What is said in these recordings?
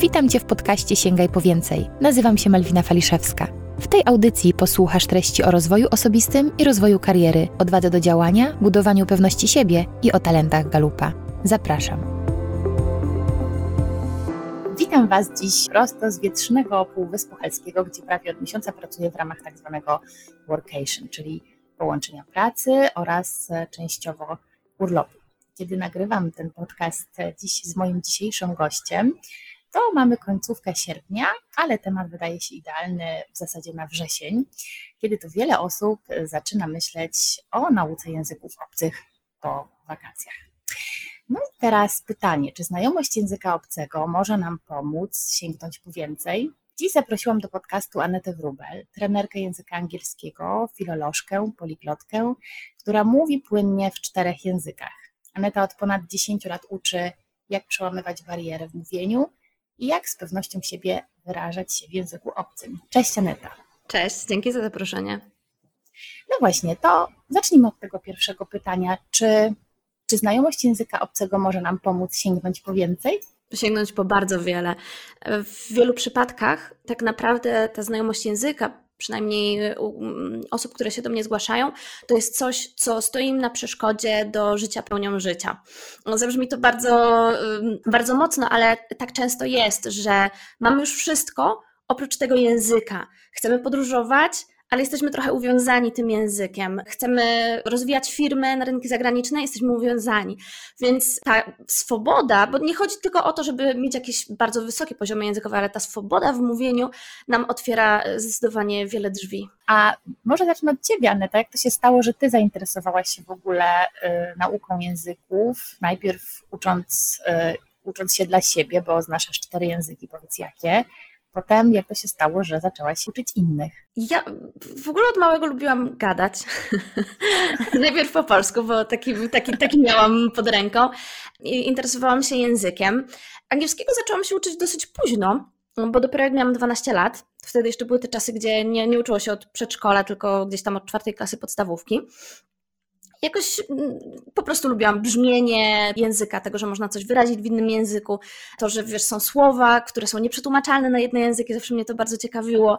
Witam Cię w podcaście Sięgaj po więcej. Nazywam się Malwina Faliszewska. W tej audycji posłuchasz treści o rozwoju osobistym i rozwoju kariery, odwadze do działania, budowaniu pewności siebie i o talentach Galupa. Zapraszam. Witam Was dziś prosto z wietrznego Półwyspu Helskiego, gdzie prawie od miesiąca pracuję w ramach tak zwanego workation, czyli połączenia pracy oraz częściowo urlopu. Kiedy nagrywam ten podcast dziś z moim dzisiejszym gościem, to mamy końcówkę sierpnia, ale temat wydaje się idealny w zasadzie na wrzesień, kiedy to wiele osób zaczyna myśleć o nauce języków obcych po wakacjach. No i teraz pytanie, czy znajomość języka obcego może nam pomóc sięgnąć po więcej? Dziś zaprosiłam do podcastu Anetę Wrubel, trenerkę języka angielskiego, filolożkę, poliglotkę, która mówi płynnie w czterech językach. Aneta od ponad 10 lat uczy, jak przełamywać bariery w mówieniu i jak z pewnością siebie wyrażać się w języku obcym. Cześć Aneta. Cześć, dzięki za zaproszenie. No właśnie, to zacznijmy od tego pierwszego pytania. Czy, czy znajomość języka obcego może nam pomóc sięgnąć po więcej? Sięgnąć po bardzo wiele. W wielu przypadkach tak naprawdę ta znajomość języka przynajmniej osób, które się do mnie zgłaszają, to jest coś, co stoi im na przeszkodzie do życia pełnią życia. No, zabrzmi to bardzo, bardzo mocno, ale tak często jest, że mamy już wszystko oprócz tego języka. Chcemy podróżować, ale jesteśmy trochę uwiązani tym językiem. Chcemy rozwijać firmę na rynki zagraniczne, jesteśmy uwiązani. Więc ta swoboda, bo nie chodzi tylko o to, żeby mieć jakieś bardzo wysokie poziomy językowe, ale ta swoboda w mówieniu nam otwiera zdecydowanie wiele drzwi. A może zacznę od Ciebie, Aneta. Jak to się stało, że Ty zainteresowałaś się w ogóle y, nauką języków? Najpierw ucząc, y, ucząc się dla siebie, bo znasz cztery języki, powiedz jakie potem jak to się stało, że zaczęłaś uczyć innych? Ja w ogóle od małego lubiłam gadać. Najpierw po polsku, bo taki, taki, taki miałam pod ręką. I interesowałam się językiem. Angielskiego zaczęłam się uczyć dosyć późno, bo dopiero jak miałam 12 lat, wtedy jeszcze były te czasy, gdzie nie, nie uczyło się od przedszkola, tylko gdzieś tam od czwartej klasy podstawówki jakoś mm, po prostu lubiłam brzmienie języka, tego, że można coś wyrazić w innym języku, to, że wiesz, są słowa, które są nieprzetłumaczalne na jedne języki, zawsze mnie to bardzo ciekawiło.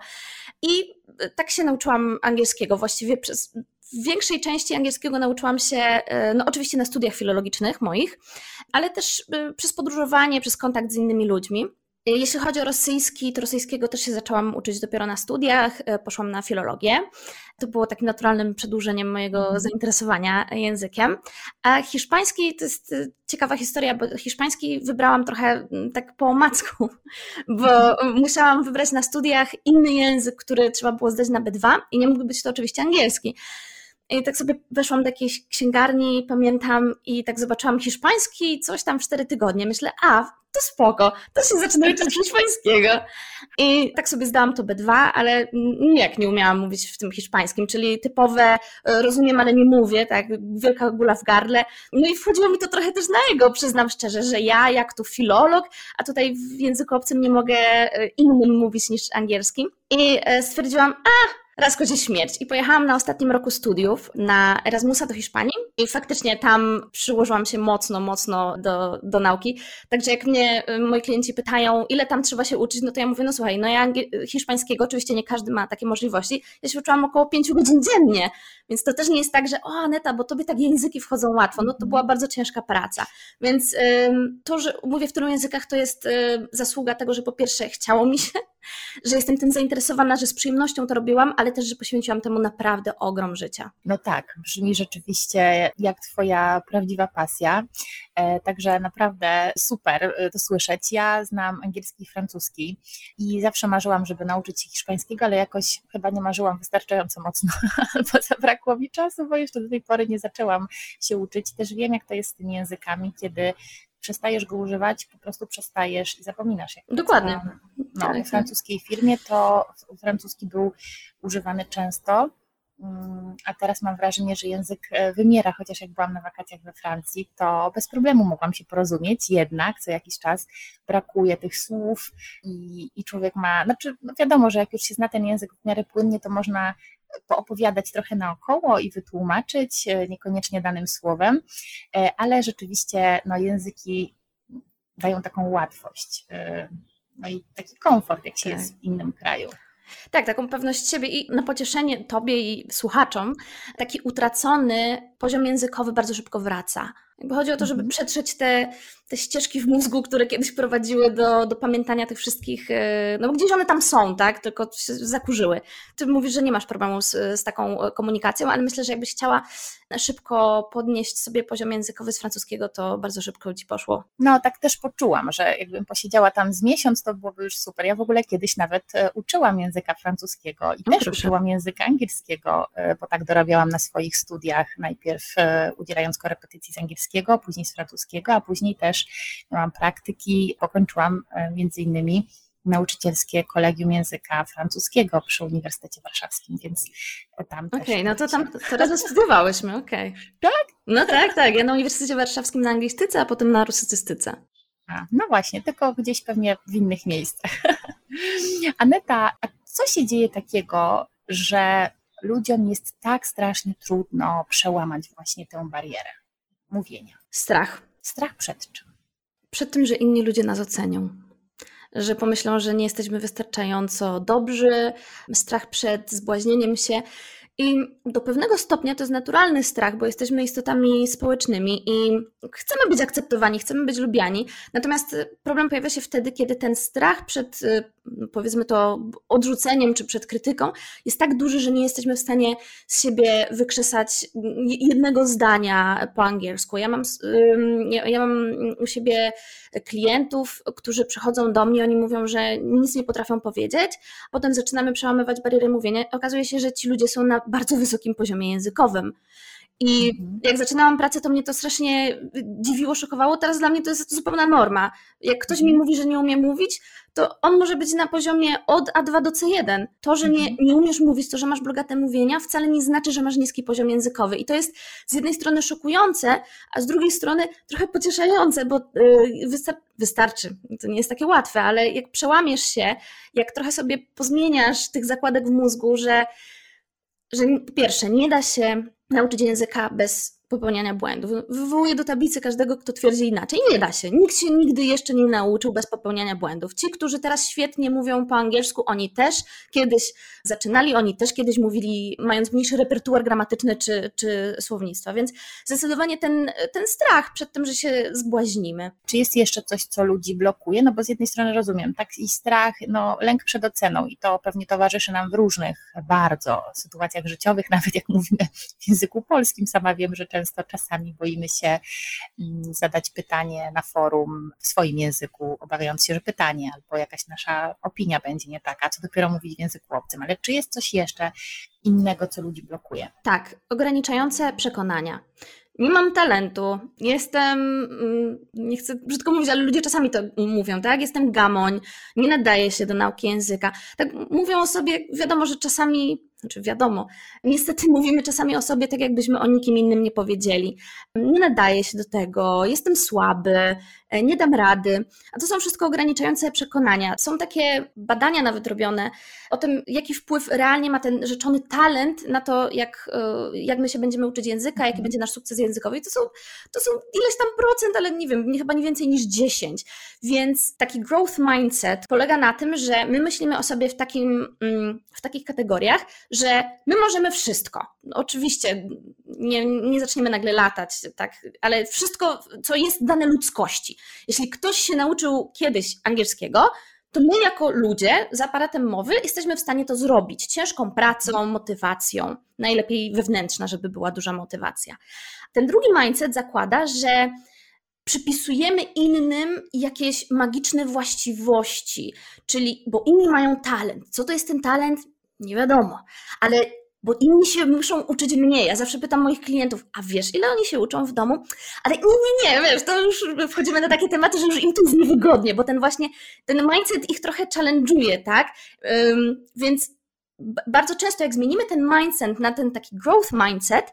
I e, tak się nauczyłam angielskiego właściwie przez w większej części angielskiego nauczyłam się, e, no oczywiście na studiach filologicznych moich, ale też e, przez podróżowanie, przez kontakt z innymi ludźmi. Jeśli chodzi o rosyjski, to rosyjskiego też się zaczęłam uczyć dopiero na studiach, e, poszłam na filologię. To było takim naturalnym przedłużeniem mojego mhm. zainteresowania językiem. A hiszpański to jest e, ciekawa historia, bo hiszpański wybrałam trochę tak po omacku, bo musiałam wybrać na studiach inny język, który trzeba było zdać na B2 i nie mógł być to oczywiście angielski. I tak sobie weszłam do jakiejś księgarni, pamiętam, i tak zobaczyłam hiszpański, coś tam w cztery tygodnie. Myślę, a, to spoko, to się zaczyna uczyć hiszpańskiego. I tak sobie zdałam to B2, ale nijak nie umiałam mówić w tym hiszpańskim, czyli typowe e, rozumiem, ale nie mówię, tak, wielka gula w gardle. No i wchodziło mi to trochę też na jego, przyznam szczerze, że ja, jak tu filolog, a tutaj w języku obcym nie mogę e, innym mówić niż angielskim. I e, stwierdziłam, a, raz kozie śmierć. I pojechałam na ostatnim roku studiów na Erasmusa do Hiszpanii i faktycznie tam przyłożyłam się mocno, mocno do, do nauki. Także jak mnie y, moi klienci pytają, ile tam trzeba się uczyć, no to ja mówię, no słuchaj, no ja hiszpańskiego, oczywiście nie każdy ma takie możliwości, ja się uczyłam około 5 godzin dziennie, więc to też nie jest tak, że o Aneta, bo tobie tak języki wchodzą łatwo, no to była bardzo ciężka praca. Więc to, że mówię w tylu językach, to jest y, zasługa tego, że po pierwsze chciało mi się, że jestem tym zainteresowana, że z przyjemnością to robiłam, ale też, że poświęciłam temu naprawdę ogrom życia. No tak, brzmi rzeczywiście jak Twoja prawdziwa pasja. E, także naprawdę super e, to słyszeć. Ja znam angielski i francuski i zawsze marzyłam, żeby nauczyć się hiszpańskiego, ale jakoś chyba nie marzyłam wystarczająco mocno, bo zabrakło mi czasu, bo jeszcze do tej pory nie zaczęłam się uczyć. Też wiem, jak to jest z tymi językami, kiedy przestajesz go używać, po prostu przestajesz i zapominasz. Jak Dokładnie. no, tak. w francuskiej firmie to francuski był używany często, mm, a teraz mam wrażenie, że język e, wymiera, chociaż jak byłam na wakacjach we Francji, to bez problemu mogłam się porozumieć, jednak co jakiś czas brakuje tych słów i, i człowiek ma, znaczy no wiadomo, że jak już się zna ten język w miarę płynnie, to można poopowiadać trochę naokoło i wytłumaczyć, e, niekoniecznie danym słowem, e, ale rzeczywiście no, języki dają taką łatwość. E, no i taki komfort, jak się tak. jest w innym kraju. Tak, taką pewność siebie i na pocieszenie tobie i słuchaczom, taki utracony poziom językowy bardzo szybko wraca. Jakby chodzi o to, żeby mhm. przetrzeć te, te ścieżki w mózgu, które kiedyś prowadziły do, do pamiętania tych wszystkich, e, no gdzieś one tam są, tak, tylko się zakurzyły. Ty mówisz, że nie masz problemu z, z taką komunikacją, ale myślę, że jakbyś chciała szybko podnieść sobie poziom językowy z francuskiego, to bardzo szybko ci poszło. No, tak też poczułam, że jakbym posiedziała tam z miesiąc, to byłoby już super. Ja w ogóle kiedyś nawet e, uczyłam języka francuskiego i no, też proszę. uczyłam języka angielskiego, e, bo tak dorabiałam na swoich studiach, najpierw udzielając korepetycji z angielskiego, później z francuskiego, a później też miałam praktyki, pokończyłam e, między innymi nauczycielskie kolegium języka francuskiego przy Uniwersytecie Warszawskim, więc tam Okej, okay, no to tam teraz studiowałyśmy, okej. Okay. Tak? No tak, tak. Ja na Uniwersytecie Warszawskim na anglistyce, a potem na rusycystyce. A, no właśnie, tylko gdzieś pewnie w innych miejscach. Aneta, a co się dzieje takiego, że ludziom jest tak strasznie trudno przełamać właśnie tę barierę? mówienia. Strach. Strach przed czym? Przed tym, że inni ludzie nas ocenią. Że pomyślą, że nie jesteśmy wystarczająco dobrzy, strach przed zbłaźnieniem się. I do pewnego stopnia to jest naturalny strach, bo jesteśmy istotami społecznymi i chcemy być akceptowani, chcemy być lubiani. Natomiast problem pojawia się wtedy, kiedy ten strach przed, y, powiedzmy to, odrzuceniem czy przed krytyką jest tak duży, że nie jesteśmy w stanie z siebie wykrzesać jednego zdania po angielsku. Ja mam, ja mam u siebie klientów, którzy przychodzą do mnie, oni mówią, że nic nie potrafią powiedzieć, potem zaczynamy przełamywać bariery mówienia. Okazuje się, że ci ludzie są na bardzo wysokim poziomie językowym. I mhm. jak zaczynałam pracę, to mnie to strasznie dziwiło, szokowało. Teraz dla mnie to jest zupełna norma. Jak ktoś mi mhm. mówi, że nie umie mówić, to on może być na poziomie od A2 do C1. To, że nie, mhm. nie umiesz mówić, to, że masz bogate mówienia, wcale nie znaczy, że masz niski poziom językowy. I to jest z jednej strony szokujące, a z drugiej strony trochę pocieszające, bo wystar wystarczy. To nie jest takie łatwe, ale jak przełamiesz się, jak trochę sobie pozmieniasz tych zakładek w mózgu, że że po pierwsze nie da się nauczyć języka bez popełniania błędów. Wywołuje do tablicy każdego, kto twierdzi inaczej. Nie da się. Nikt się nigdy jeszcze nie nauczył bez popełniania błędów. Ci, którzy teraz świetnie mówią po angielsku, oni też kiedyś zaczynali, oni też kiedyś mówili, mając mniejszy repertuar gramatyczny czy, czy słownictwa. Więc zdecydowanie ten, ten strach przed tym, że się zbłaźnimy. Czy jest jeszcze coś, co ludzi blokuje? No bo z jednej strony rozumiem, taki strach, no lęk przed oceną i to pewnie towarzyszy nam w różnych bardzo sytuacjach życiowych, nawet jak mówimy w języku polskim. Sama wiem, że często czasami boimy się mm, zadać pytanie na forum w swoim języku, obawiając się, że pytanie albo jakaś nasza opinia będzie nie taka, co dopiero mówić w języku obcym. Ale czy jest coś jeszcze innego, co ludzi blokuje? Tak, ograniczające przekonania nie mam talentu, jestem, mm, nie chcę brzydko mówić, ale ludzie czasami to mówią, tak? Jestem gamoń, nie nadaję się do nauki języka. Tak mówią o sobie, wiadomo, że czasami znaczy wiadomo, niestety mówimy czasami o sobie tak, jakbyśmy o nikim innym nie powiedzieli. Nie nadaje się do tego, jestem słaby, e, nie dam rady. A to są wszystko ograniczające przekonania. Są takie badania nawet robione o tym, jaki wpływ realnie ma ten rzeczony talent na to, jak, e, jak my się będziemy uczyć języka, jaki będzie nasz sukces językowy. I to są, to są ileś tam procent, ale nie wiem, chyba nie więcej niż 10. Więc taki growth mindset polega na tym, że my myślimy o sobie w, takim, mm, w takich kategoriach, że my możemy wszystko. No, oczywiście nie, nie zaczniemy nagle latać, tak, ale wszystko, co jest dane ludzkości. Jeśli ktoś się nauczył kiedyś angielskiego, to my jako ludzie z aparatem mowy jesteśmy w stanie to zrobić ciężką pracą, motywacją, najlepiej wewnętrzna, żeby była duża motywacja. Ten drugi mindset zakłada, że przypisujemy innym jakieś magiczne właściwości, czyli bo inni mają talent. Co to jest ten talent? Nie wiadomo, ale bo inni się muszą uczyć mniej. Ja zawsze pytam moich klientów, a wiesz, ile oni się uczą w domu? Ale nie, nie, nie, wiesz, to już wchodzimy na takie tematy, że już im tu jest niewygodnie, bo ten właśnie, ten mindset ich trochę challenge'uje, tak? Um, więc bardzo często jak zmienimy ten mindset na ten taki growth mindset,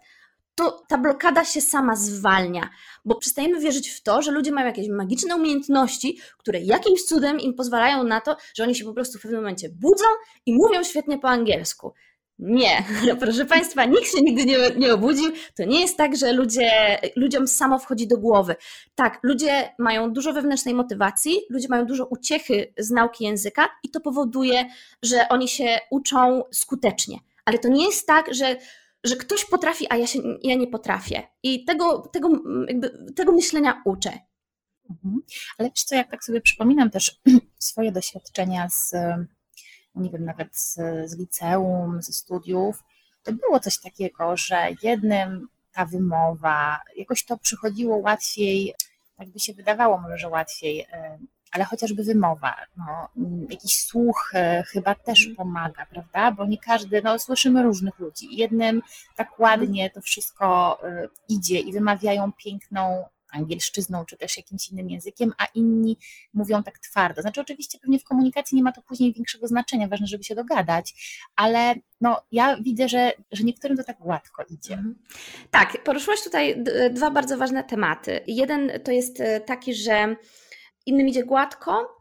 to ta blokada się sama zwalnia, bo przestajemy wierzyć w to, że ludzie mają jakieś magiczne umiejętności, które jakimś cudem im pozwalają na to, że oni się po prostu w pewnym momencie budzą i mówią świetnie po angielsku. Nie, proszę Państwa, nikt się nigdy nie, nie obudził. To nie jest tak, że ludzie, ludziom samo wchodzi do głowy. Tak, ludzie mają dużo wewnętrznej motywacji, ludzie mają dużo uciechy z nauki języka i to powoduje, że oni się uczą skutecznie. Ale to nie jest tak, że, że ktoś potrafi, a ja, się, ja nie potrafię. I tego, tego, jakby, tego myślenia uczę. Mhm. Ale wiesz co, jak tak sobie przypominam też swoje doświadczenia z nie wiem, nawet z, z liceum, ze studiów, to było coś takiego, że jednym ta wymowa, jakoś to przychodziło łatwiej, tak by się wydawało może, że łatwiej, ale chociażby wymowa, no, jakiś słuch e, chyba też mhm. pomaga, prawda? Bo nie każdy, no słyszymy różnych ludzi. Jednym tak ładnie to wszystko e, idzie i wymawiają piękną angielszczyzną czy też jakimś innym językiem, a inni mówią tak twardo. Znaczy oczywiście pewnie w komunikacji nie ma to później większego znaczenia, ważne, żeby się dogadać, ale no, ja widzę, że, że niektórym to tak gładko idzie. Mhm. Tak, poruszyłaś tutaj dwa bardzo ważne tematy. Jeden to jest e, taki, że innym idzie gładko,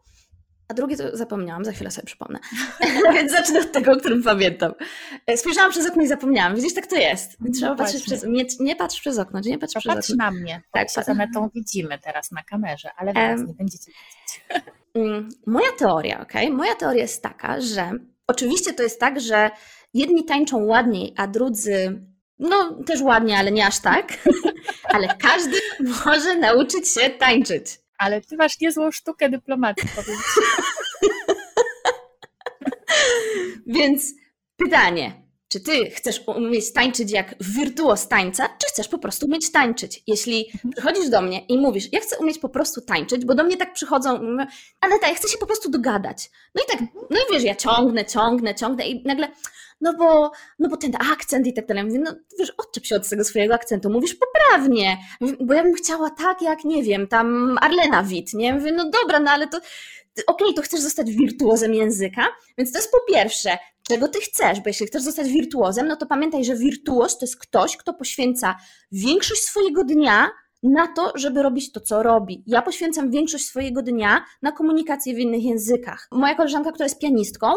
a drugie to zapomniałam, za chwilę sobie przypomnę. Więc zacznę od tego, o którym pamiętam. E, spojrzałam przez okno i zapomniałam. Widzisz, tak to jest. No Trzeba no patrzeć przez, nie, nie patrz przez okno, nie patrz to przez patrz okno. na mnie. Tak, poza metą widzimy teraz na kamerze, ale was um, nie będziecie widzieć. Mm, moja teoria, ok? Moja teoria jest taka, że oczywiście to jest tak, że jedni tańczą ładniej, a drudzy no też ładnie, ale nie aż tak. ale każdy może nauczyć się tańczyć. Ale ty masz niezłą sztukę dyplomacji, powiem Więc pytanie, czy ty chcesz umieć tańczyć jak wirtuos tańca, czy chcesz po prostu umieć tańczyć? Jeśli mhm. przychodzisz do mnie i mówisz, ja chcę umieć po prostu tańczyć, bo do mnie tak przychodzą, ale tak, ja chcę się po prostu dogadać. No i tak, no i wiesz, ja ciągnę, ciągnę, ciągnę i nagle no bo, no bo ten akcent i tak dalej. Mówię, no wiesz, odczep się od tego swojego akcentu, mówisz poprawnie, bo ja bym chciała tak jak, nie wiem, tam Arlena Witt, nie? Mówię, no dobra, no ale to okej, okay, to chcesz zostać wirtuozem języka, więc to jest po pierwsze, czego ty chcesz, bo jeśli chcesz zostać wirtuozem, no to pamiętaj, że wirtuoz to jest ktoś, kto poświęca większość swojego dnia na to, żeby robić to, co robi. Ja poświęcam większość swojego dnia na komunikację w innych językach. Moja koleżanka, która jest pianistką,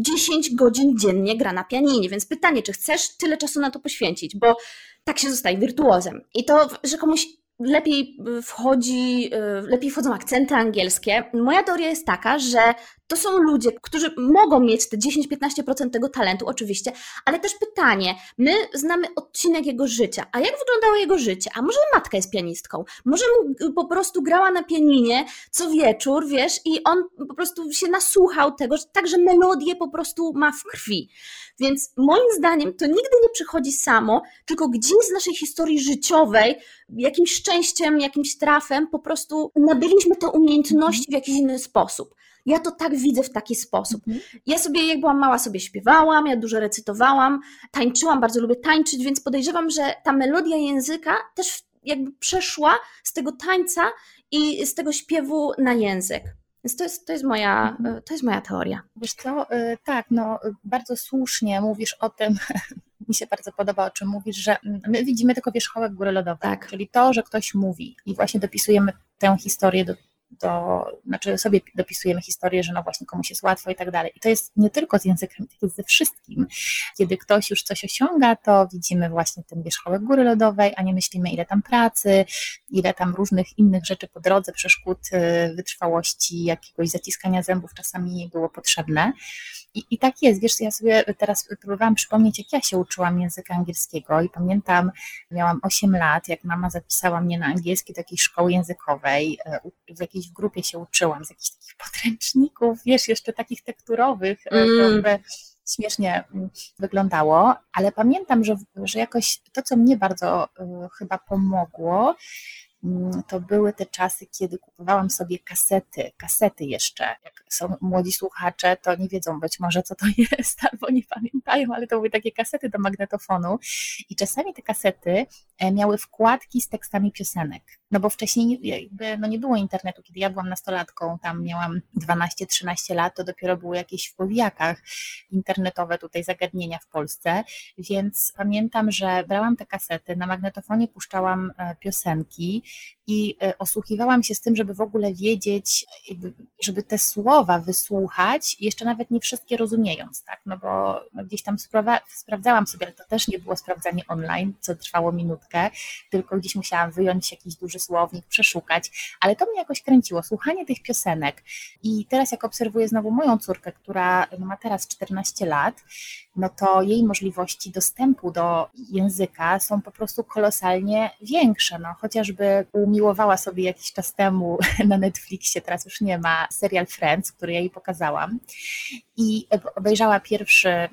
10 godzin dziennie gra na pianinie, więc pytanie, czy chcesz tyle czasu na to poświęcić, bo tak się zostaje wirtuozem. I to, że komuś lepiej wchodzi, y, lepiej wchodzą akcenty angielskie. Moja teoria jest taka, że to są ludzie, którzy mogą mieć te 10-15% tego talentu, oczywiście, ale też pytanie, my znamy odcinek jego życia, a jak wyglądało jego życie? A może matka jest pianistką? Może po prostu grała na pianinie co wieczór, wiesz, i on po prostu się nasłuchał tego, tak, że melodię po prostu ma w krwi. Więc moim zdaniem to nigdy nie przychodzi samo, tylko gdzieś z naszej historii życiowej, jakimś szczęściem, jakimś trafem, po prostu nabyliśmy te umiejętności w jakiś inny sposób. Ja to tak widzę w taki sposób. Mhm. Ja sobie, jak byłam mała, sobie śpiewałam, ja dużo recytowałam, tańczyłam, bardzo lubię tańczyć, więc podejrzewam, że ta melodia języka też jakby przeszła z tego tańca i z tego śpiewu na język. Więc to jest, to jest, moja, mhm. to jest moja teoria. Wiesz co, y, tak, no bardzo słusznie mówisz o tym, mi się bardzo podoba, o czym mówisz, że my widzimy tylko wierzchołek góry lodowej, tak. czyli to, że ktoś mówi i właśnie dopisujemy tę historię do do, znaczy sobie dopisujemy historię, że no właśnie komuś jest łatwo i tak dalej. I to jest nie tylko z językiem, to jest ze wszystkim. Kiedy ktoś już coś osiąga, to widzimy właśnie ten wierzchołek góry lodowej, a nie myślimy ile tam pracy, ile tam różnych innych rzeczy po drodze, przeszkód, y, wytrwałości, jakiegoś zaciskania zębów czasami było potrzebne. I, I tak jest, wiesz, ja sobie teraz próbowałam przypomnieć, jak ja się uczyłam języka angielskiego i pamiętam, miałam 8 lat, jak mama zapisała mnie na angielski do jakiejś szkoły językowej, y, w jakiejś w grupie się uczyłam, z jakichś takich podręczników, wiesz, jeszcze takich tekturowych, y, mm. to śmiesznie mm, wyglądało, ale pamiętam, że, że jakoś to, co mnie bardzo chyba pomogło, Mm, to były te czasy, kiedy kupowałam sobie kasety, kasety jeszcze. Jak są młodzi słuchacze, to nie wiedzą być może, co to jest, albo nie pamiętają, ale to były takie kasety do magnetofonu. I czasami te kasety e, miały wkładki z tekstami piosenek. No bo wcześniej jakby, no nie było internetu, kiedy ja byłam nastolatką, tam miałam 12-13 lat, to dopiero były jakieś w powijakach internetowe tutaj zagadnienia w Polsce, więc pamiętam, że brałam te kasety, na magnetofonie puszczałam e, piosenki, i e, osłuchiwałam się z tym, żeby w ogóle wiedzieć, żeby te słowa wysłuchać, jeszcze nawet nie wszystkie rozumiejąc, tak? No bo no gdzieś tam sprawdzałam sobie, ale to też nie było sprawdzanie online, co trwało minutkę, tylko gdzieś musiałam wyjąć jakiś duży słownik, przeszukać, ale to mnie jakoś kręciło, słuchanie tych piosenek. I teraz, jak obserwuję znowu moją córkę, która no, ma teraz 14 lat, no to jej możliwości dostępu do języka są po prostu kolosalnie większe. No, chociażby umiłowała sobie jakiś czas temu na Netflixie, teraz już nie ma, serial Friends, który ja jej pokazałam i obejrzała pierwszy,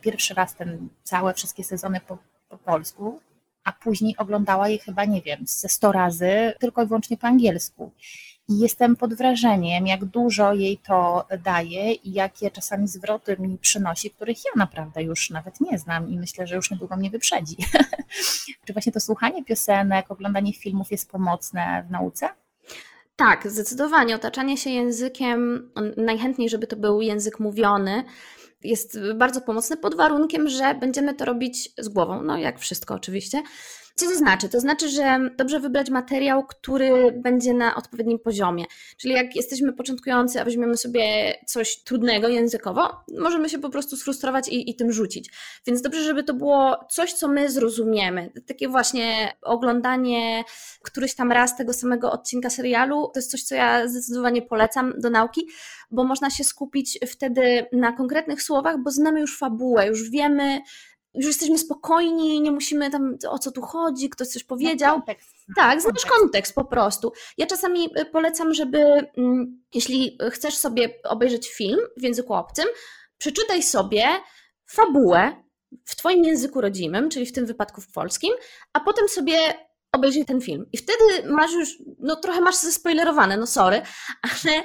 pierwszy raz ten całe wszystkie sezony po, po polsku, a później oglądała je chyba, nie wiem, ze 100 razy tylko i wyłącznie po angielsku. I jestem pod wrażeniem, jak dużo jej to daje i jakie czasami zwroty mi przynosi, których ja naprawdę już nawet nie znam i myślę, że już niedługo mnie wyprzedzi. Czy właśnie to słuchanie piosenek, oglądanie filmów jest pomocne w nauce? Tak, zdecydowanie. Otaczanie się językiem, najchętniej, żeby to był język mówiony, jest bardzo pomocne pod warunkiem, że będziemy to robić z głową. No, jak wszystko oczywiście. Co to znaczy? To znaczy, że dobrze wybrać materiał, który będzie na odpowiednim poziomie. Czyli jak jesteśmy początkujący, a weźmiemy sobie coś trudnego językowo, możemy się po prostu sfrustrować i, i tym rzucić. Więc dobrze, żeby to było coś, co my zrozumiemy. Takie właśnie oglądanie któryś tam raz tego samego odcinka serialu, to jest coś, co ja zdecydowanie polecam do nauki, bo można się skupić wtedy na konkretnych słowach, bo znamy już fabułę, już wiemy, już jesteśmy spokojni, nie musimy tam o co tu chodzi, ktoś coś powiedział. Kontekst. Tak, znasz kontekst po prostu. Ja czasami y, polecam, żeby mm, jeśli chcesz sobie obejrzeć film w języku obcym, przeczytaj sobie fabułę w Twoim języku rodzimym, czyli w tym wypadku w polskim, a potem sobie obejrzyj ten film. I wtedy masz już, no trochę masz zespoilerowane, no sorry, ale,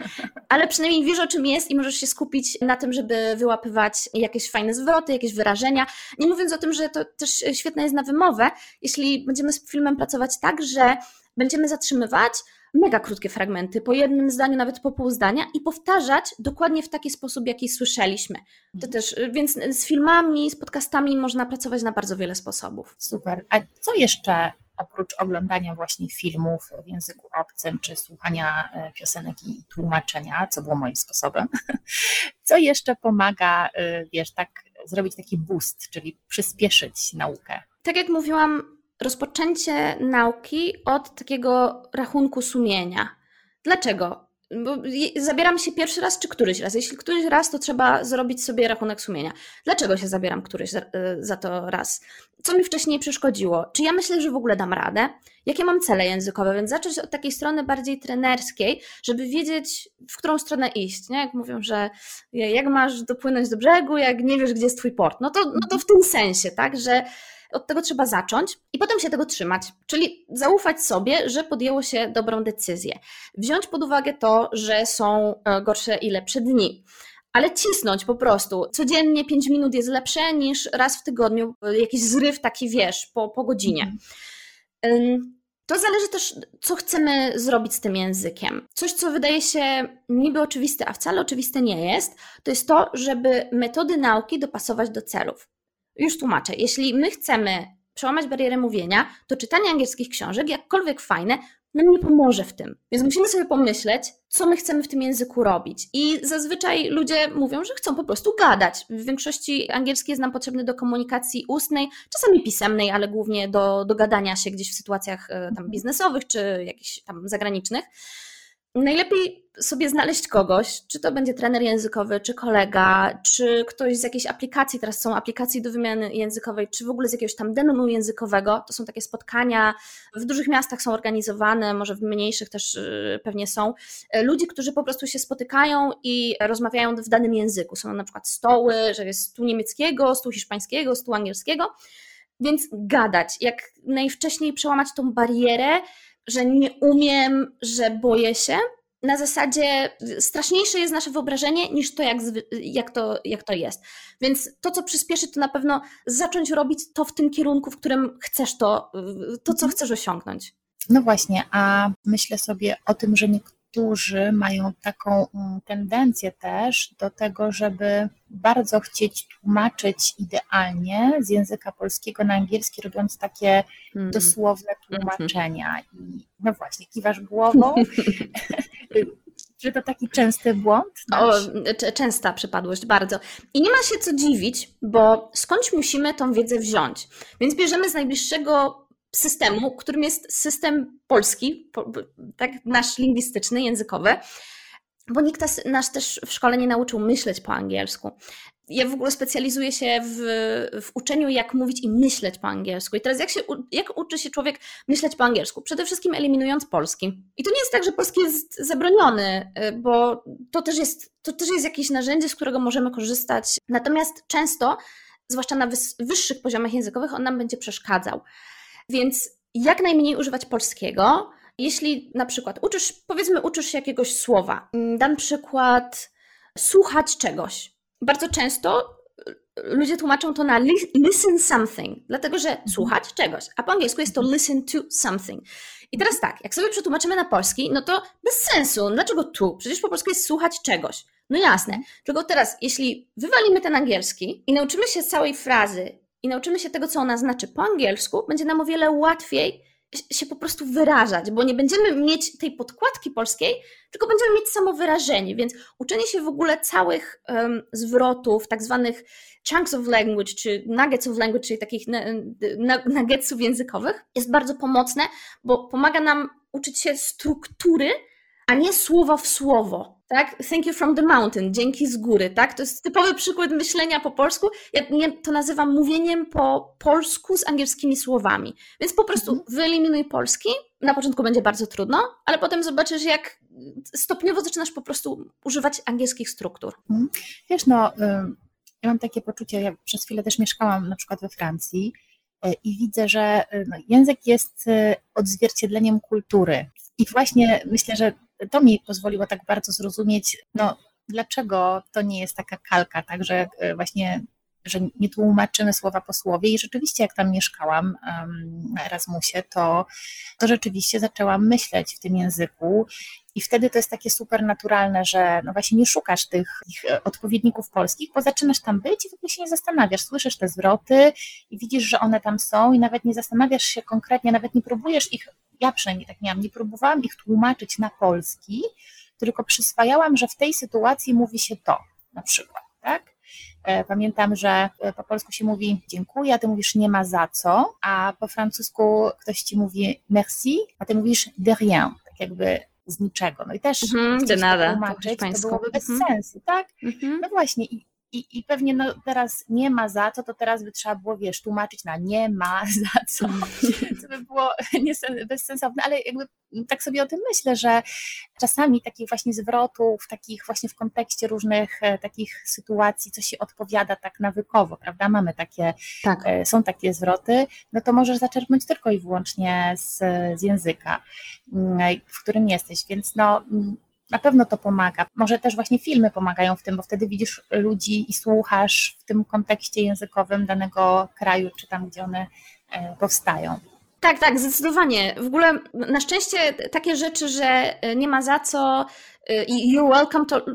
ale przynajmniej wiesz o czym jest i możesz się skupić na tym, żeby wyłapywać jakieś fajne zwroty, jakieś wyrażenia. Nie mówiąc o tym, że to też świetne jest na wymowę, jeśli będziemy z filmem pracować tak, że będziemy zatrzymywać mega krótkie fragmenty, po jednym zdaniu, nawet po pół zdania i powtarzać dokładnie w taki sposób, jaki słyszeliśmy. To mhm. też, więc z filmami, z podcastami można pracować na bardzo wiele sposobów. Super. A co jeszcze oprócz oglądania właśnie filmów w języku obcym, czy słuchania e, piosenek i tłumaczenia, co było moim sposobem, co jeszcze pomaga, wiesz, tak zrobić taki boost, czyli przyspieszyć naukę? Tak jak mówiłam, rozpoczęcie nauki od takiego rachunku sumienia. Dlaczego? bo zabieram się pierwszy raz czy któryś raz? Jeśli któryś raz, to trzeba zrobić sobie rachunek sumienia. Dlaczego się zabieram któryś za, e, za, to raz? Co mi wcześniej przeszkodziło? Czy ja myślę, że w ogóle dam radę? Jakie mam cele językowe? Więc zacząć od takiej strony bardziej trenerskiej, żeby wiedzieć, w którą stronę iść. Nie? Jak mówią, że jak masz dopłynąć do brzegu, jak nie wiesz, gdzie jest twój port. No to, no to w tym sensie, tak, że od tego trzeba zacząć i potem się tego trzymać, czyli zaufać sobie, że podjęło się dobrą decyzję. Wziąć pod uwagę to, że są e, gorsze i lepsze dni ale cisnąć po prostu. Codziennie 5 minut jest lepsze niż raz w tygodniu e, jakiś zryw taki, wiesz, po, po godzinie. To zależy też, co chcemy zrobić z tym językiem. Coś, co wydaje się niby oczywiste, a wcale oczywiste nie jest, to jest to, żeby metody nauki dopasować do celów. Już tłumaczę. Jeśli my chcemy przełamać barierę mówienia, to czytanie angielskich książek, jakkolwiek fajne, nam nie pomoże w tym. Więc musimy sobie pomyśleć, co my chcemy w tym języku robić. I zazwyczaj ludzie mówią, że chcą po prostu gadać. W większości angielski jest nam potrzebny do komunikacji ustnej, czasami pisemnej, ale głównie do, do gadania się gdzieś w sytuacjach e, tam biznesowych czy jakichś tam zagranicznych. Najlepiej sobie znaleźć kogoś, czy to będzie trener językowy, czy kolega, czy ktoś z jakiejś aplikacji, teraz są aplikacje do wymiany językowej, czy w ogóle z jakiegoś tam demonu językowego. To są takie spotkania, w dużych miastach są organizowane, może w mniejszych też y, pewnie są. Y, ludzi, którzy po prostu się spotykają i rozmawiają w danym języku. Są na przykład stoły, że jest stół niemieckiego, stół hiszpańskiego, stół angielskiego. Więc gadać, jak najwcześniej przełamać tą barierę, że nie umiem, że boję się. Na zasadzie straszniejsze jest nasze wyobrażenie niż to jak, jak, to, jak to jest. Więc to, co przyspieszy, to na pewno zacząć robić to w tym kierunku, w którym chcesz to, to co mhm. chcesz osiągnąć. No właśnie, a myślę sobie o tym, że niektórzy mają taką mm, tendencję też do tego, żeby bardzo chcieć tłumaczyć idealnie z języka polskiego na angielski, robiąc takie mm. dosłowne tłumaczenia. I no właśnie, kiwasz głową. Czy to taki częsty błąd? O, częsta przypadłość, bardzo. I nie ma się co dziwić, bo skądś musimy tą wiedzę wziąć. Więc bierzemy z najbliższego systemu, którym jest system polski, tak, nasz lingwistyczny, językowy, bo nikt nas też w szkole nie nauczył myśleć po angielsku. Ja w ogóle specjalizuję się w, w uczeniu, jak mówić i myśleć po angielsku. I teraz jak, się, jak uczy się człowiek myśleć po angielsku? Przede wszystkim eliminując polski. I to nie jest tak, że polski jest zabroniony, y, bo to też jest, to też jest jakieś narzędzie, z którego możemy korzystać. Natomiast często, zwłaszcza na wyższych poziomach językowych, on nam będzie przeszkadzał. Więc jak najmniej używać polskiego. Jeśli na przykład uczysz, powiedzmy, uczysz się jakiegoś słowa, mm, dam przykład słuchać czegoś. Bardzo często y, ludzie tłumaczą to na listen something, dlatego że mhm. słuchać czegoś, a po angielsku jest to mhm. listen to something. I teraz tak, jak sobie przetłumaczymy na polski, no to bez sensu. Dlaczego tu? Przecież po polsku jest słuchać czegoś. No jasne. Tylko teraz, jeśli wywalimy ten angielski i nauczymy się całej frazy i nauczymy się tego, co ona znaczy po angielsku, będzie nam o wiele łatwiej się po prostu wyrażać, bo nie będziemy mieć tej podkładki polskiej, tylko będziemy mieć samo wyrażenie, więc uczenie się w ogóle całych um, zwrotów, tak zwanych chunks of language, czy nuggets of language, czyli takich nuggetsów językowych, jest bardzo pomocne, bo pomaga nam uczyć się struktury, a nie słowo w słowo tak? Thank you from the mountain, dzięki z góry, tak? To jest typowy przykład myślenia po polsku. Ja to nazywam mówieniem po polsku z angielskimi słowami. Więc po prostu mhm. wyeliminuj polski. Na początku będzie bardzo trudno, ale potem zobaczysz, jak stopniowo zaczynasz po prostu używać angielskich struktur. Mhm. Wiesz, no, ja mam takie poczucie, ja przez chwilę też mieszkałam na przykład we Francji e, i widzę, że y, no, język jest y, odzwierciedleniem kultury. I właśnie myślę, że to mi pozwoliło tak bardzo zrozumieć, no, dlaczego to nie jest taka kalka, tak, że e, właśnie że nie tłumaczymy słowa po słowie. I rzeczywiście jak tam mieszkałam na Erasmusie, to, to rzeczywiście zaczęłam myśleć w tym języku. I wtedy to jest takie super naturalne, że no właśnie nie szukasz tych, e, odpowiedników polskich, bo zaczynasz tam być i w ogóle się nie zastanawiasz, słyszysz te zwroty i widzisz, że one tam są i nawet nie zastanawiasz się konkretnie, nawet nie próbujesz ich ja przynajmniej tak miałam, nie próbowałam ich tłumaczyć na polski, tylko przyswajałam, że w tej sytuacji mówi się to na przykład, tak? E, pamiętam, że e, po polsku się mówi dziękuję, a ty mówisz nie ma za co, a po francusku ktoś ci mówi merci, a ty mówisz de rien, tak jakby z niczego. No i też mm, de nada, tłumaczyć, to byłoby bez -hmm. sensu, tak? -hmm. No właśnie i i, I pewnie no, teraz nie ma za co, to teraz by trzeba było, wiesz, tłumaczyć na nie ma za co. By było bezsensowne, ale jakby tak sobie o tym myślę, że czasami takich właśnie zwrotów, takich właśnie w kontekście różnych e, takich sytuacji, co się odpowiada tak nawykowo, prawda? Mamy takie, tak. E, są takie zwroty, no to możesz zaczerpnąć tylko i wyłącznie z, z języka, mm, w którym jesteś, więc no mm, na pewno to pomaga. Może też właśnie filmy pomagają w tym, bo wtedy widzisz ludzi i słuchasz w tym kontekście językowym danego kraju, czy tam, gdzie one e, powstają. Tak, tak, zdecydowanie. W ogóle na szczęście takie rzeczy, że nie ma za co e, i you're welcome, to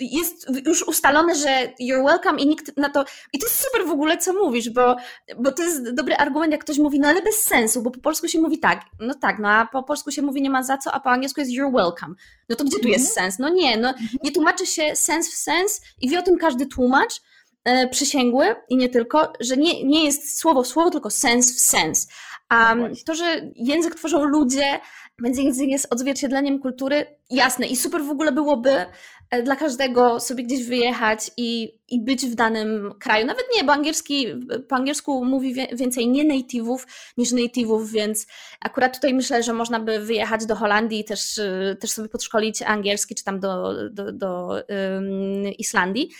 jest już ustalone, że you're welcome i nikt na to. I to jest super w ogóle, co mówisz, bo, bo to jest dobry argument, jak ktoś mówi, no ale bez sensu, bo po polsku się mówi tak, no tak, no a po polsku się mówi nie ma za co, a po angielsku jest you're welcome. No to gdzie tu jest mhm. sens? No nie, no mhm. nie tłumaczy się sens w sens i wie o tym każdy tłumacz, e, przysięgły i nie tylko, że nie, nie jest słowo w słowo, tylko sens w sens. A no to, że język tworzą ludzie, więc język jest odzwierciedleniem kultury, jasne i super w ogóle byłoby e, dla każdego sobie gdzieś wyjechać i, i być w danym kraju. Nawet nie, bo angielski, po angielsku mówi więcej nie native'ów niż native'ów, więc akurat tutaj myślę, że można by wyjechać do Holandii i też, e, też sobie podszkolić angielski, czy tam do, do, do um, Islandii.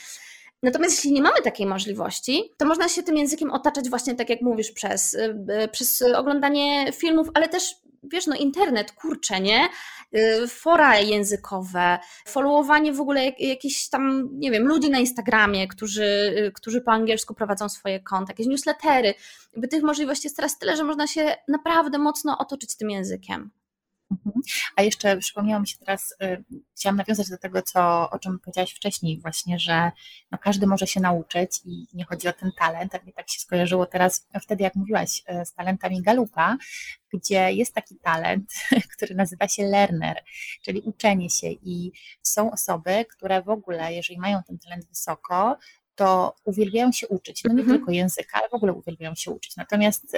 Natomiast jeśli nie mamy takiej możliwości, to można się tym językiem otaczać właśnie tak jak mówisz, przez, y, przez oglądanie filmów, ale też wiesz, no internet, kurczę, nie? Y, fora językowe, followowanie w ogóle jakichś tam, nie wiem, ludzi na Instagramie, którzy, y, którzy po angielsku prowadzą swoje konta, jakieś newslettery. Jakby tych możliwości jest teraz tyle, że można się naprawdę mocno otoczyć tym językiem. Mhm. A jeszcze przypomniało mi się teraz, y, chciałam nawiązać do tego, co, o czym powiedziałaś wcześniej, właśnie, że no, każdy może się nauczyć i nie chodzi o ten talent. A mnie tak się skojarzyło teraz, wtedy jak mówiłaś, y, z talentami Galupa, gdzie jest taki talent, który nazywa się learner, czyli uczenie się i są osoby, które w ogóle, jeżeli mają ten talent wysoko, to uwielbiają się uczyć. No nie mhm. tylko języka, ale w ogóle uwielbiają się uczyć. Natomiast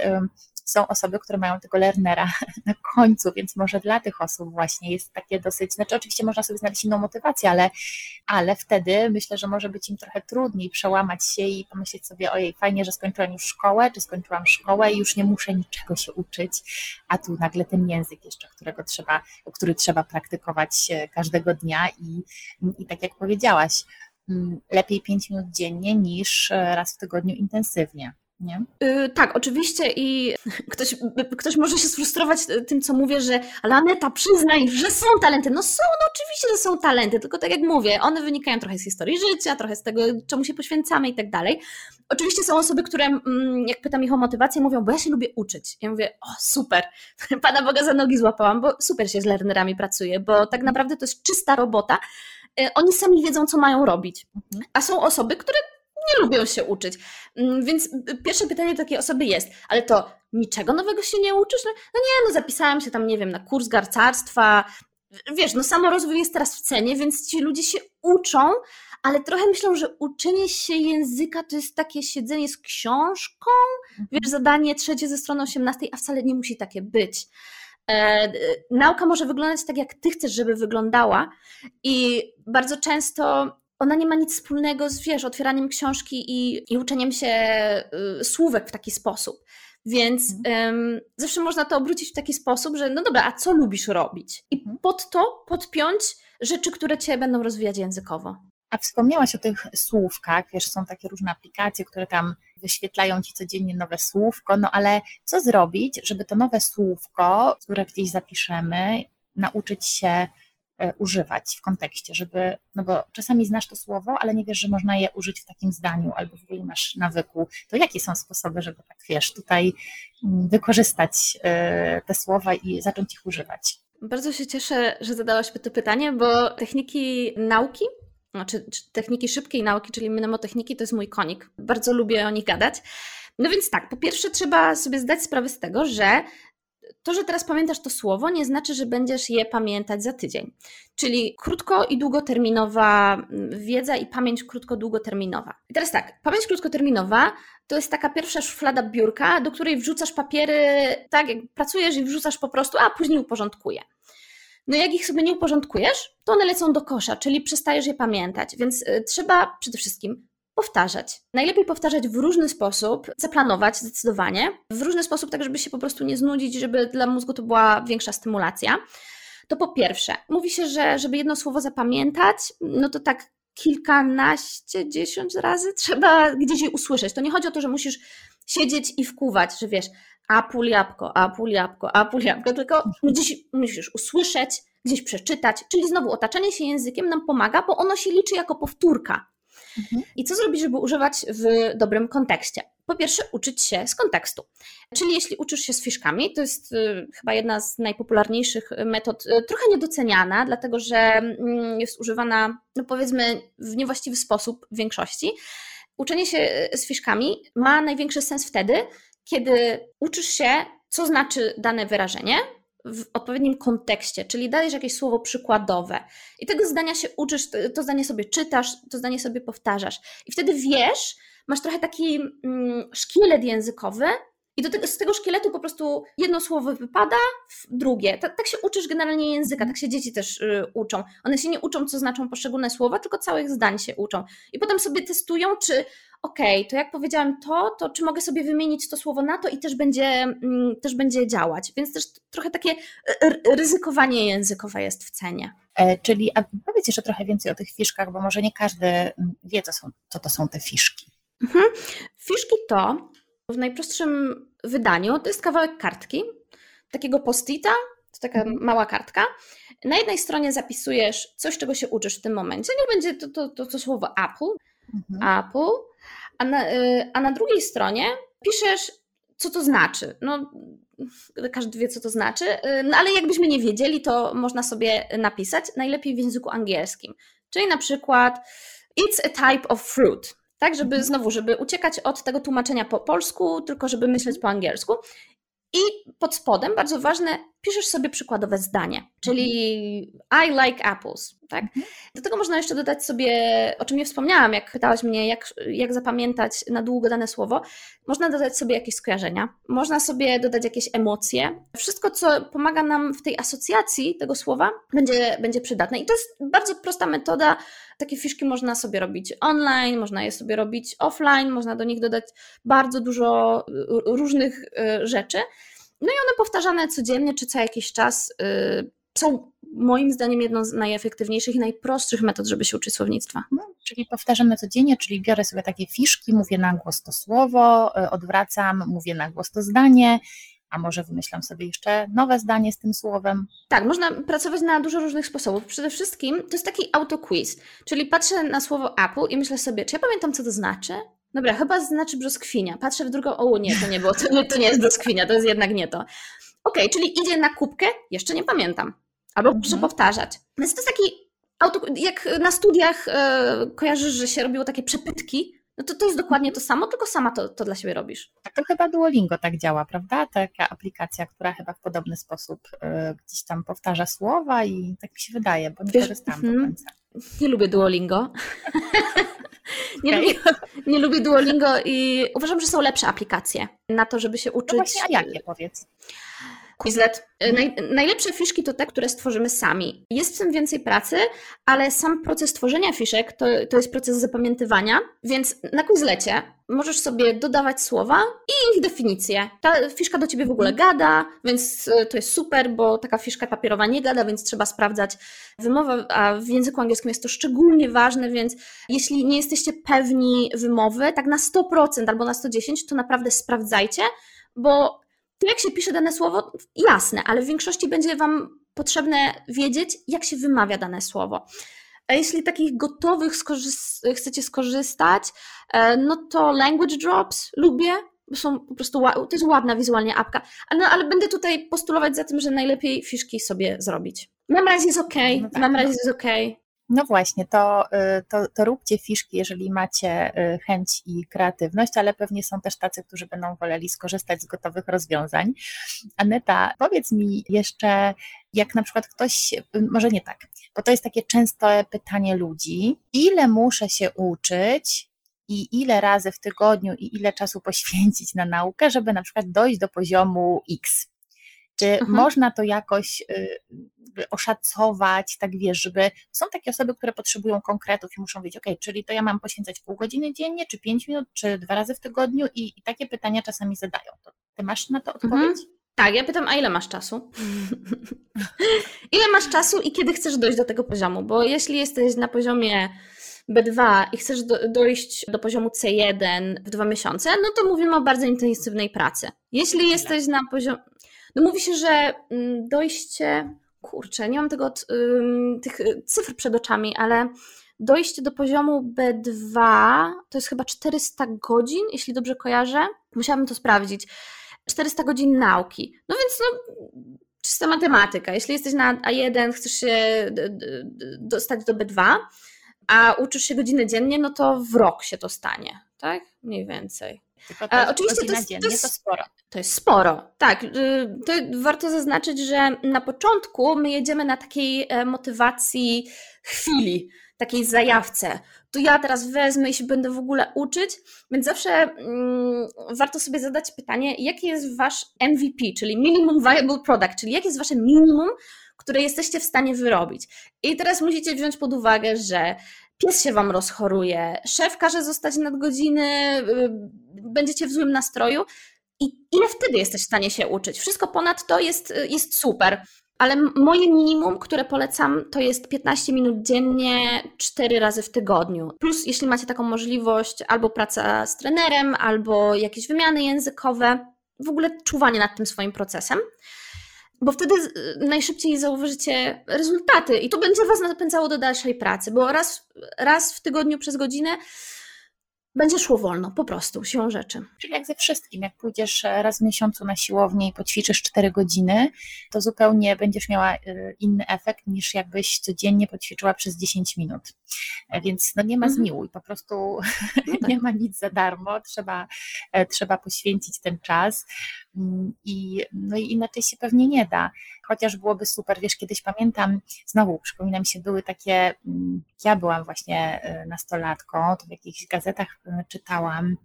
są osoby, które mają tego learnera na końcu, więc może dla tych osób właśnie jest takie dosyć, znaczy oczywiście można sobie znaleźć inną motywację, ale, ale wtedy myślę, że może być im trochę trudniej przełamać się i pomyśleć sobie, ojej, fajnie, że skończyłam już szkołę, czy skończyłam szkołę i już nie muszę niczego się uczyć, a tu nagle ten język jeszcze, którego trzeba, który trzeba praktykować e, każdego dnia i, i tak jak powiedziałaś, mm, lepiej 5 minut dziennie niż e, raz w tygodniu intensywnie nie? Yy, tak, oczywiście i ktoś, ktoś może się sfrustrować tym, co mówię, że ale Aneta, przyznaj, że są talenty. No są, no oczywiście, że są talenty, tylko tak jak mówię, one wynikają trochę z historii życia, trochę z tego, czemu się poświęcamy i tak dalej. Oczywiście są osoby, które, mm, jak pytam ich o motywację, mówią, bo ja się lubię uczyć. Ja mówię, o super, Pana Boga za nogi złapałam, bo super się z learnerami pracuje, bo tak naprawdę to jest czysta robota, y, oni sami wiedzą, co mają robić. Mhm. A są osoby, które nie lubią się uczyć. Mm, więc pierwsze pytanie takiej osoby jest, ale to niczego nowego się nie uczysz? No, no nie, no zapisałam się tam, nie wiem, na kurs garcarstwa. Wiesz, no samorozwój jest teraz w cenie, więc ci ludzie się uczą, ale trochę myślą, że uczenie się języka to jest takie siedzenie z książką, mhm. wiesz, zadanie trzecie ze strony 18, a wcale nie musi takie być. E, nauka może wyglądać tak, jak ty chcesz, żeby wyglądała, i bardzo często ona nie ma nic wspólnego z, wiesz, otwieraniem książki i, i uczeniem się y, słówek w taki sposób. Więc mhm. zawsze można to obrócić w taki sposób, że no dobra, a co lubisz robić? I mhm. pod to podpiąć rzeczy, które cię będą rozwijać językowo. A wspomniałaś o tych słówkach, wiesz, są takie różne aplikacje, które tam wyświetlają ci codziennie nowe słówko, no ale co zrobić, żeby to nowe słówko, które gdzieś zapiszemy, nauczyć się używać w kontekście, żeby, no bo czasami znasz to słowo, ale nie wiesz, że można je użyć w takim zdaniu, albo w ogóle masz nawyku, to jakie są sposoby, żeby tak, wiesz, tutaj mm, wykorzystać e, te słowa i zacząć ich używać? Bardzo się cieszę, że zadałaś mi to pytanie, bo techniki nauki znaczy techniki szybkiej nauki, czyli mnemotechniki, to jest mój konik. Bardzo lubię o nich gadać. No więc tak, po pierwsze trzeba sobie zdać sprawę z tego, że to, że teraz pamiętasz to słowo, nie znaczy, że będziesz je pamiętać za tydzień. Czyli krótko i długoterminowa mm, wiedza i pamięć krótko-długoterminowa. I teraz tak, pamięć krótkoterminowa to jest taka pierwsza szuflada biurka, do której wrzucasz papiery, tak jak pracujesz i wrzucasz po prostu, a później uporządkuję. No jak ich sobie nie uporządkujesz, to one lecą do kosza, czyli przestajesz je pamiętać. Więc y, trzeba przede wszystkim powtarzać. Najlepiej powtarzać w różny sposób, zaplanować zdecydowanie, w różny sposób, tak żeby się po prostu nie znudzić, żeby dla mózgu to była większa stymulacja. To po pierwsze, mówi się, że żeby jedno słowo zapamiętać, no to tak kilkanaście, dziesięć razy trzeba gdzieś je usłyszeć. To nie chodzi o to, że musisz siedzieć i wkuwać, że wiesz, apul jabłko, apul jabłko, apul jabłko, tylko gdzieś musisz usłyszeć, gdzieś przeczytać, czyli znowu otaczanie się językiem nam pomaga, bo ono się liczy jako powtórka. Mhm. I co zrobić, żeby używać w dobrym kontekście? Po pierwsze, uczyć się z kontekstu. Czyli jeśli uczysz się z fiszkami, to jest y, chyba jedna z najpopularniejszych metod, y, trochę niedoceniana, dlatego że mm, jest używana, no powiedzmy, w niewłaściwy sposób w większości. Uczenie się z fiszkami ma największy sens wtedy, kiedy uczysz się, co znaczy dane wyrażenie, w odpowiednim kontekście, czyli dajesz jakieś słowo przykładowe i tego zdania się uczysz, to zdanie sobie czytasz, to zdanie sobie powtarzasz. I wtedy wiesz, masz trochę taki mm, szkielet językowy i do tego, z tego szkieletu po prostu jedno słowo wypada, drugie. Tak, tak się uczysz generalnie języka, tak się dzieci też y, uczą. One się nie uczą, co znaczą poszczególne słowa, tylko całych zdań się uczą. I potem sobie testują, czy okej, okay, to jak powiedziałam to, to czy mogę sobie wymienić to słowo na to i też będzie, mm, też będzie działać. Więc też trochę takie ryzykowanie językowe jest w cenie. E, czyli a powiedz jeszcze trochę więcej o tych fiszkach, bo może nie każdy mm, wie, co, są, co to są te fiszki. Mhm. Fiszki to w najprostszym wydaniu to jest kawałek kartki, takiego postita, to taka mhm. mała kartka. Na jednej stronie zapisujesz coś, czego się uczysz w tym momencie. Nie będzie to, to, to, to słowo Apple, mhm. Apple, a na, y, a na drugiej stronie piszesz co to znaczy. No, każdy wie, co to znaczy, y, no ale jakbyśmy nie wiedzieli, to można sobie napisać, najlepiej w języku angielskim. Czyli na przykład it's a type of fruit. Tak, żeby znowu, żeby uciekać od tego tłumaczenia po polsku, tylko żeby myśleć po angielsku. I pod spodem, bardzo ważne, piszesz sobie przykładowe zdanie, czyli I like apples. Tak? Mhm. Do tego można jeszcze dodać sobie, o czym nie wspomniałam, jak pytałaś mnie, jak, jak zapamiętać na długo dane słowo, można dodać sobie jakieś skojarzenia, można sobie dodać jakieś emocje. Wszystko, co pomaga nam w tej asocjacji tego słowa, będzie, będzie przydatne. I to jest bardzo prosta metoda. Takie fiszki można sobie robić online, można je sobie robić offline, można do nich dodać bardzo dużo różnych y, rzeczy. No i one powtarzane codziennie czy co jakiś czas yy, są moim zdaniem jedną z najefektywniejszych i najprostszych metod, żeby się uczyć słownictwa. No, czyli powtarzamy codziennie, czyli biorę sobie takie fiszki, mówię na głos to słowo, y, odwracam, mówię na głos to zdanie, a może wymyślam sobie jeszcze nowe zdanie z tym słowem. Tak, można pracować na dużo różnych sposobów. Przede wszystkim to jest taki autoquiz, czyli patrzę na słowo Apple i myślę sobie, czy ja pamiętam, co to znaczy? Dobra, chyba znaczy brzoskwinia. Patrzę w drugą, o nie, to nie było, to nie, to nie jest brzoskwinia, to jest jednak nie to. Okej, okay, czyli idzie na kubkę, jeszcze nie pamiętam. Albo mhm. muszę powtarzać. Więc to jest taki, auto, jak na studiach e, kojarzysz, że się robiło takie przepytki, no to to jest dokładnie to samo, tylko sama to, to dla siebie robisz. Tak, to chyba Duolingo tak działa, prawda? Taka aplikacja, która chyba w podobny sposób y, gdzieś tam powtarza słowa i tak mi się wydaje, bo nie Wiesz, korzystam do mhm. końca. Nie lubię Duolingo. nie, okay. lubię, nie lubię Duolingo i uważam, że są lepsze aplikacje na to, żeby się uczyć. No właśnie, a jakie powiedz? Quizlet. E, naj, najlepsze fiszki to te, które stworzymy sami. Jest w tym więcej pracy, ale sam proces tworzenia fiszek to, to jest proces zapamiętywania, więc na Quizlecie możesz sobie dodawać słowa i ich definicje. Ta fiszka do ciebie w ogóle gada, więc e, to jest super, bo taka fiszka papierowa nie gada, więc trzeba sprawdzać wymowę, a w języku angielskim jest to szczególnie ważne, więc jeśli nie jesteście pewni wymowy, tak na 100% albo na 110%, to naprawdę sprawdzajcie, bo jak się pisze dane słowo, jasne, ale w większości będzie Wam potrzebne wiedzieć, jak się wymawia dane słowo. A jeśli takich gotowych chcecie skorzystać, e, no to Language Drops lubię, są po prostu, to jest ładna wizualnie apka, ale, ale będę tutaj postulować za tym, że najlepiej fiszki sobie zrobić. Memrise jest ok, no tak, Memrise no. jest ok. No właśnie, to, y, to, to róbcie fiszki, jeżeli macie y, chęć i kreatywność, ale pewnie są też tacy, którzy będą woleli skorzystać z gotowych rozwiązań. Aneta, powiedz mi jeszcze, jak na przykład ktoś, y, może nie tak, bo to jest takie częste pytanie ludzi, ile muszę się uczyć, i ile razy w tygodniu i ile czasu poświęcić na naukę, żeby na przykład dojść do poziomu X. Czy mhm. można to jakoś oszacować, tak wiesz, żeby są takie osoby, które potrzebują konkretów i muszą wiedzieć, ok, czyli to ja mam poświęcać pół godziny dziennie, czy pięć minut, czy dwa razy w tygodniu i, i takie pytania czasami zadają. To ty masz na to mhm. odpowiedź? Mhm. Tak, ja pytam, a ile masz czasu? ile masz czasu i kiedy chcesz dojść do tego poziomu? Bo jeśli jesteś na poziomie B2 i chcesz do, dojść do poziomu C1 w dwa miesiące, no to mówimy o bardzo intensywnej pracy. Jeśli jesteś na poziomie. No mówi się, że mm, dojście kurczę, nie mam tego, tych y, cyfr przed oczami, ale dojście do poziomu B2 to jest chyba 400 godzin, jeśli dobrze kojarzę. Musiałabym to sprawdzić. 400 godzin nauki. No więc no, czysta matematyka. Jeśli jesteś na A1, chcesz się dostać do B2, a uczysz się godziny dziennie, no to w rok się to stanie, tak? Mniej więcej. To oczywiście to jest, dziennie, to, jest, to sporo. To jest sporo, tak. Y, to warto zaznaczyć, że na początku my jedziemy na takiej e, motywacji chwili, takiej zajawce. To ja teraz wezmę i się będę w ogóle uczyć, więc zawsze mm, warto sobie zadać pytanie, jaki jest wasz MVP, czyli Minimum Viable Product, czyli jakie jest wasze minimum, które jesteście w stanie wyrobić. I teraz musicie wziąć pod uwagę, że pies się wam rozchoruje, szef każe zostać nadgodziny, y, będziecie w złym nastroju. I ile wtedy jesteś w stanie się uczyć? Wszystko ponad to jest, y, jest super. Ale moje minimum, które polecam, to jest 15 minut dziennie, 4 razy w tygodniu. Plus, jeśli macie taką możliwość, albo praca z trenerem, albo jakieś wymiany językowe, w ogóle czuwanie nad tym swoim procesem bo wtedy najszybciej zauważycie rezultaty i to będzie Was napędzało do dalszej pracy, bo raz, raz w tygodniu przez godzinę, będzie szło wolno, po prostu, siłą rzeczy. Czyli jak ze wszystkim, jak pójdziesz raz w miesiącu na siłownię i poćwiczysz 4 godziny, to zupełnie będziesz miała y, inny efekt niż jakbyś codziennie poćwiczyła przez 10 minut. E, więc no nie ma mhm. zmiłuj, po prostu no tak. nie ma nic za darmo, trzeba, e, trzeba poświęcić ten czas mm, i, no i inaczej się pewnie nie da. Chociaż byłoby super, wiesz, kiedyś pamiętam, znowu przypomina mi się, były takie, mm, ja byłam właśnie e, nastolatką, to w jakichś gazetach czytałam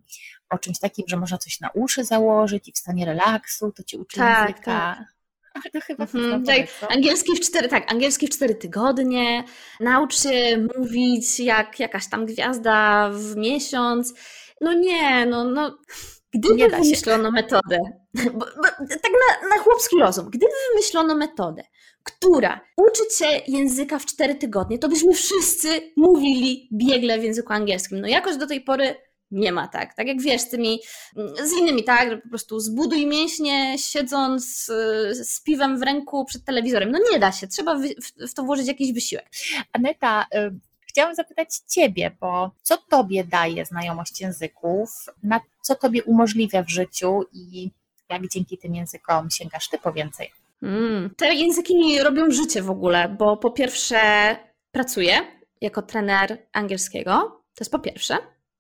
o czymś takim, że można coś na uszy założyć i w stanie relaksu, to ci uczy tak, języka. Tak. To chyba mhm, tak, angielski w cztery, tak, angielski w cztery tygodnie, naucz się mówić jak jakaś tam gwiazda w miesiąc. No nie, no, no gdyby wymyślono metodę, bo, bo, tak na, na chłopski rozum, gdyby wymyślono metodę, która uczy się języka w cztery tygodnie, to byśmy wszyscy mówili biegle w języku angielskim. No jakoś do tej pory nie ma tak. Tak jak wiesz, z tymi, z innymi, tak, po prostu zbuduj mięśnie siedząc z piwem w ręku przed telewizorem. No nie da się, trzeba w, w to włożyć jakiś wysiłek. Aneta, y chciałam zapytać Ciebie, bo co Tobie daje znajomość języków, na co Tobie umożliwia w życiu i jak dzięki tym językom sięgasz Ty po więcej? Mm, te języki robią życie w ogóle, bo po pierwsze pracuję jako trener angielskiego, to jest po pierwsze.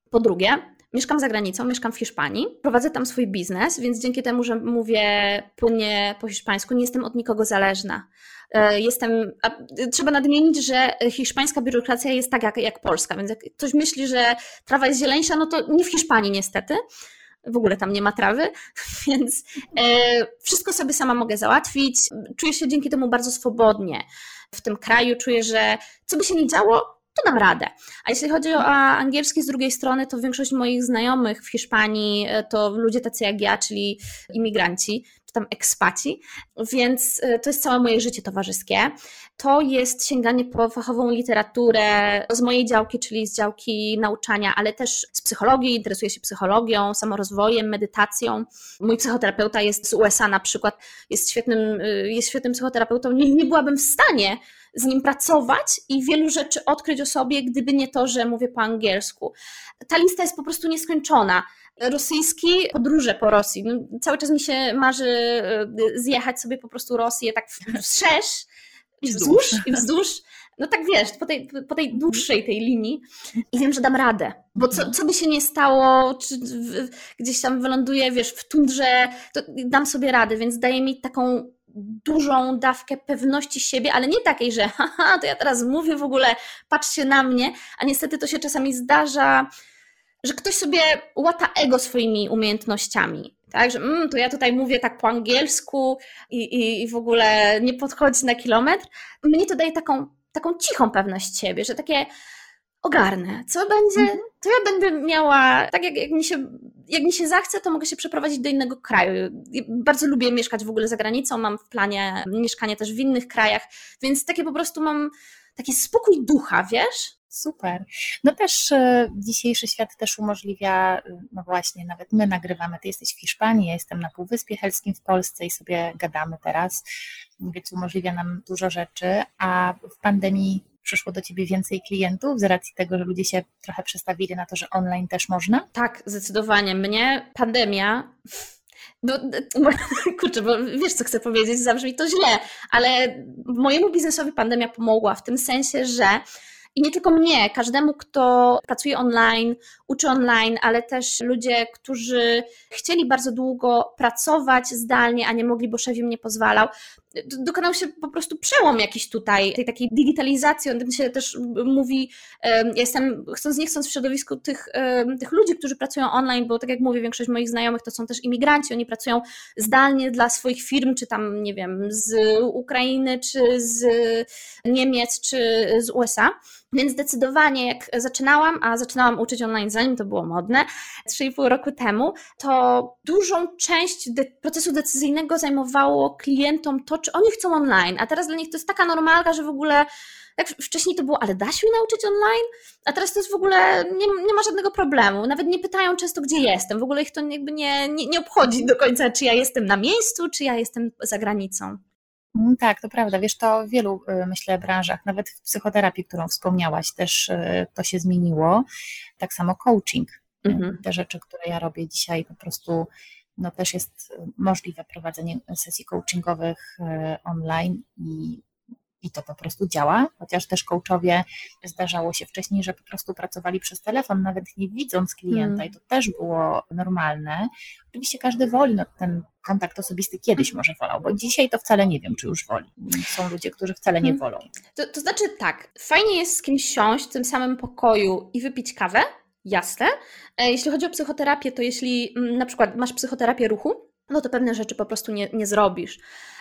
Po drugie, mieszkam za granicą, mieszkam w Hiszpanii, prowadzę tam swój biznes, więc dzięki temu, że mówię płynnie po hiszpańsku, nie jestem od nikogo zależna. E, jestem, trzeba nadmienić, że hiszpańska biurokracja jest tak jak, jak polska, więc jak ktoś myśli, że trawa jest zieleńsza, no to nie w Hiszpanii niestety w ogóle tam nie ma trawy, więc e, wszystko sobie sama mogę załatwić. Czuję się dzięki temu bardzo swobodnie w tym kraju. Czuję, że co by się nie działo, to dam radę. A jeśli chodzi o angielski z drugiej strony, to większość moich znajomych w Hiszpanii e, to ludzie tacy jak ja, czyli imigranci, czy tam ekspaci, więc e, to jest całe moje życie towarzyskie. To jest sięganie po fachową literaturę z mojej działki, czyli z działki nauczania, ale też z psychologii, interesuję się psychologią, samorozwojem, medytacją. Mój psychoterapeuta jest z USA na przykład, jest świetnym, e, jest świetnym psychoterapeutą. Nie, nie byłabym w stanie z nim pracować i wielu rzeczy odkryć o sobie, gdyby nie to, że mówię po angielsku. Ta lista jest po prostu nieskończona. Rosyjski, podróże po Rosji. No, cały czas mi się marzy e, zjechać sobie po prostu Rosję tak wszerz, wzdłuż i wzdłuż. No tak wiesz, po tej, po tej dłuższej tej linii i wiem, że dam radę. Bo co, co by się nie stało, czy w, gdzieś tam wyląduję, wiesz, w tundrze, to dam sobie radę, więc daje mi taką dużą dawkę pewności siebie, ale nie takiej, że haha, to ja teraz mówię w ogóle, patrzcie na mnie, a niestety to się czasami zdarza, że ktoś sobie łata ego swoimi umiejętnościami. Tak, że mm, to ja tutaj mówię tak po angielsku i, i, i w ogóle nie podchodzi na kilometr. Mnie to daje taką, taką cichą pewność siebie, że takie ogarnę. Co będzie, mhm. to ja będę miała, tak jak, jak, mi się, jak mi się zachce, to mogę się przeprowadzić do innego kraju. Bardzo lubię mieszkać w ogóle za granicą, mam w planie mieszkanie też w innych krajach, więc takie po prostu mam taki spokój ducha, wiesz? Super. No też e, dzisiejszy świat też umożliwia, e, no właśnie, nawet my nagrywamy, ty jesteś w Hiszpanii, ja jestem na Półwyspie Helskim w Polsce i sobie gadamy teraz, więc umożliwia nam dużo rzeczy, a w pandemii przyszło do ciebie więcej klientów z racji tego, że ludzie się trochę przestawili na to, że online też można? Tak, zdecydowanie. Mnie pandemia no, kurczę, bo wiesz, co chcę powiedzieć, zabrzmi to źle, ale mojemu biznesowi pandemia pomogła w tym sensie, że i nie tylko mnie, każdemu, kto pracuje online, uczy online, ale też ludzie, którzy chcieli bardzo długo pracować zdalnie, a nie mogli, bo szef im nie pozwalał. Dokonał się po prostu przełom jakiś tutaj, tej takiej digitalizacji, o tym się też mówi, ja jestem, chcąc nie chcąc w środowisku tych, tych ludzi, którzy pracują online, bo tak jak mówię, większość moich znajomych to są też imigranci, oni pracują zdalnie dla swoich firm, czy tam, nie wiem, z Ukrainy, czy z Niemiec, czy z USA. Więc zdecydowanie jak zaczynałam, a zaczynałam uczyć online zanim to było modne, 3,5 roku temu, to dużą część de procesu decyzyjnego zajmowało klientom to, czy oni chcą online, a teraz dla nich to jest taka normalka, że w ogóle jak wcześniej to było, ale da się nauczyć online, a teraz to jest w ogóle, nie, nie ma żadnego problemu. Nawet nie pytają często, gdzie jestem. W ogóle ich to jakby nie, nie, nie obchodzi do końca, czy ja jestem na miejscu, czy ja jestem za granicą. Mm, tak, to prawda. Wiesz, to w wielu, y, myślę, branżach, nawet w psychoterapii, którą wspomniałaś, też y, to się zmieniło. Tak samo coaching. Mhm. Te rzeczy, które ja robię dzisiaj, po prostu no też jest możliwe prowadzenie sesji coachingowych online i i to po prostu działa, chociaż też coachowie zdarzało się wcześniej, że po prostu pracowali przez telefon, nawet nie widząc klienta mm. i to też było normalne. Oczywiście każdy woli no, ten kontakt osobisty kiedyś może wolał, bo dzisiaj to wcale nie wiem, czy już woli. Są ludzie, którzy wcale nie hmm. wolą. To, to znaczy tak, fajnie jest z kimś siąść w tym samym pokoju i wypić kawę, jasne. E, jeśli chodzi o psychoterapię, to jeśli mm, na przykład masz psychoterapię ruchu, no to pewne rzeczy po prostu nie, nie zrobisz.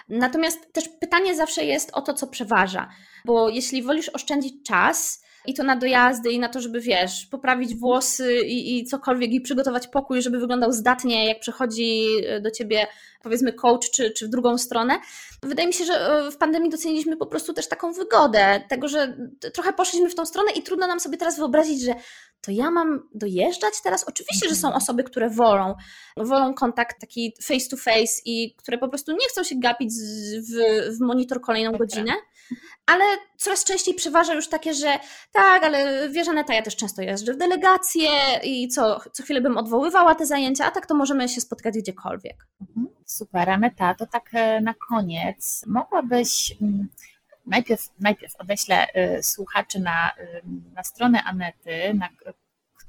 Natomiast też pytanie zawsze jest o to, co przeważa, bo jeśli wolisz oszczędzić czas, i to na dojazdy i na to, żeby wiesz, poprawić włosy i, i, cokolwiek i przygotować pokój, żeby wyglądał zdatnie, jak przychodzi e, do ciebie powiedzmy coach czy, czy w drugą stronę. Wydaje mi się, że e, w pandemii doceniliśmy po prostu też taką wygodę, tego, że trochę poszliśmy w tą stronę i trudno nam sobie teraz wyobrazić, że to ja mam dojeżdżać teraz? Oczywiście, że są mhm. osoby, które wolą, wolą kontakt taki face to face i które po prostu nie chcą się gapić w, w monitor kolejną godzinę, ale coraz częściej przeważa już takie, że tak, ale wiesz Aneta, ja też często jeżdżę w delegacje i co, co chwilę bym odwoływała te zajęcia, a tak to możemy się spotkać gdziekolwiek. Mhm. Super, Aneta, to tak e, na koniec, mogłabyś mm, najpierw, najpierw odeślę y, słuchaczy na, y, na stronę Anety, na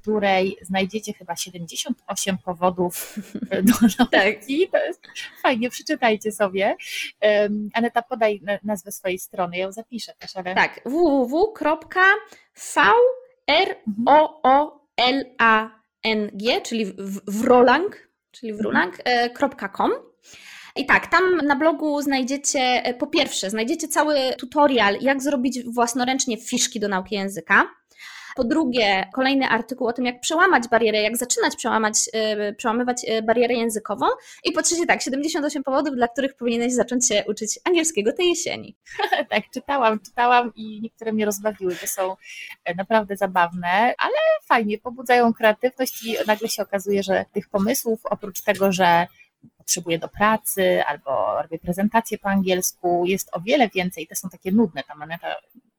której znajdziecie chyba 78 powodów do nauki. Tak. To jest fajnie, przeczytajcie sobie. Aneta, podaj nazwę swojej strony, ja ją zapiszę też, ale... Tak, www.vroolang, czyli wrolang.com i tak, tam na blogu znajdziecie, e, po pierwsze, znajdziecie cały tutorial, jak zrobić własnoręcznie fiszki do nauki języka. Po drugie, kolejny artykuł o tym, jak przełamać barierę, jak zaczynać przełamać, yy, przełamywać e, barierę językową. I po trzecie, tak, 78 powodów, dla których powinieneś zacząć się uczyć angielskiego tej jesieni. tak, czytałam, czytałam i niektóre mnie rozbawiły, to są naprawdę zabawne, ale fajnie, pobudzają kreatywność i nagle się okazuje, że tych pomysłów, oprócz tego, że potrzebuję do pracy albo robię prezentację po angielsku, jest o wiele więcej, te są takie nudne, ta moneta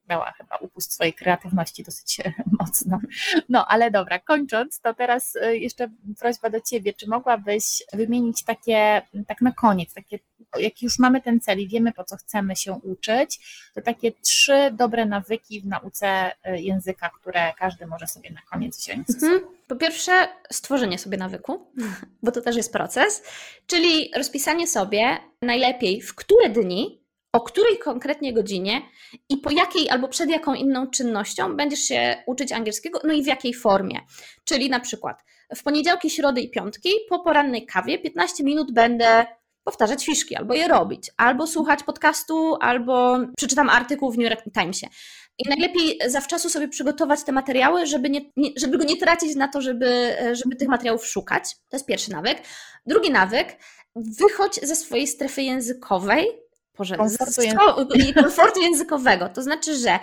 miała chyba upust swojej kreatywności dosyć mocno. No ale dobra, kończąc, to teraz y, jeszcze prośba do Ciebie, czy mogłabyś wymienić takie, tak na koniec, takie, jak już mamy ten cel i wiemy po co chcemy się uczyć, to takie trzy dobre nawyki w nauce y, języka, które każdy może sobie na koniec wziąć. Mhm. Po pierwsze, stworzenie sobie nawyku, bo to też jest proces, czyli rozpisanie sobie najlepiej w które dni o której konkretnie godzinie i po jakiej albo przed jaką inną czynnością będziesz się uczyć angielskiego, no i w jakiej formie. Czyli na przykład w poniedziałki, środy i piątki po porannej kawie 15 minut będę powtarzać fiszki, albo je robić, albo słuchać podcastu, albo przeczytam artykuł w New York Timesie. I najlepiej zawczasu sobie przygotować te materiały, żeby, nie, żeby go nie tracić na to, żeby, żeby tych materiałów szukać. To jest pierwszy nawyk. Drugi nawyk, wychodź ze swojej strefy językowej, Boże, komfortu, język... komfortu językowego. To znaczy, że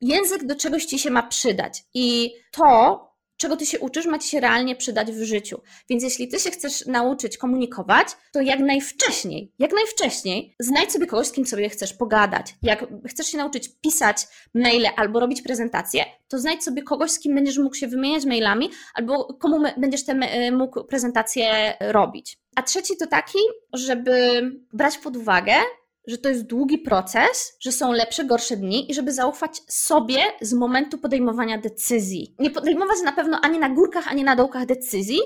język do czegoś ci się ma przydać i to, czego ty się uczysz, ma ci się realnie przydać w życiu. Więc jeśli ty się chcesz nauczyć komunikować, to jak najwcześniej, jak najwcześniej znajdź sobie kogoś, z kim sobie chcesz pogadać. Jak chcesz się nauczyć pisać maile albo robić prezentacje, to znajdź sobie kogoś, z kim będziesz mógł się wymieniać mailami albo komu będziesz te, mógł prezentacje robić. A trzeci to taki, żeby brać pod uwagę, że to jest długi proces, że są lepsze, gorsze dni i żeby zaufać sobie z momentu podejmowania decyzji. Nie podejmować na pewno ani na górkach, ani na dołkach decyzji,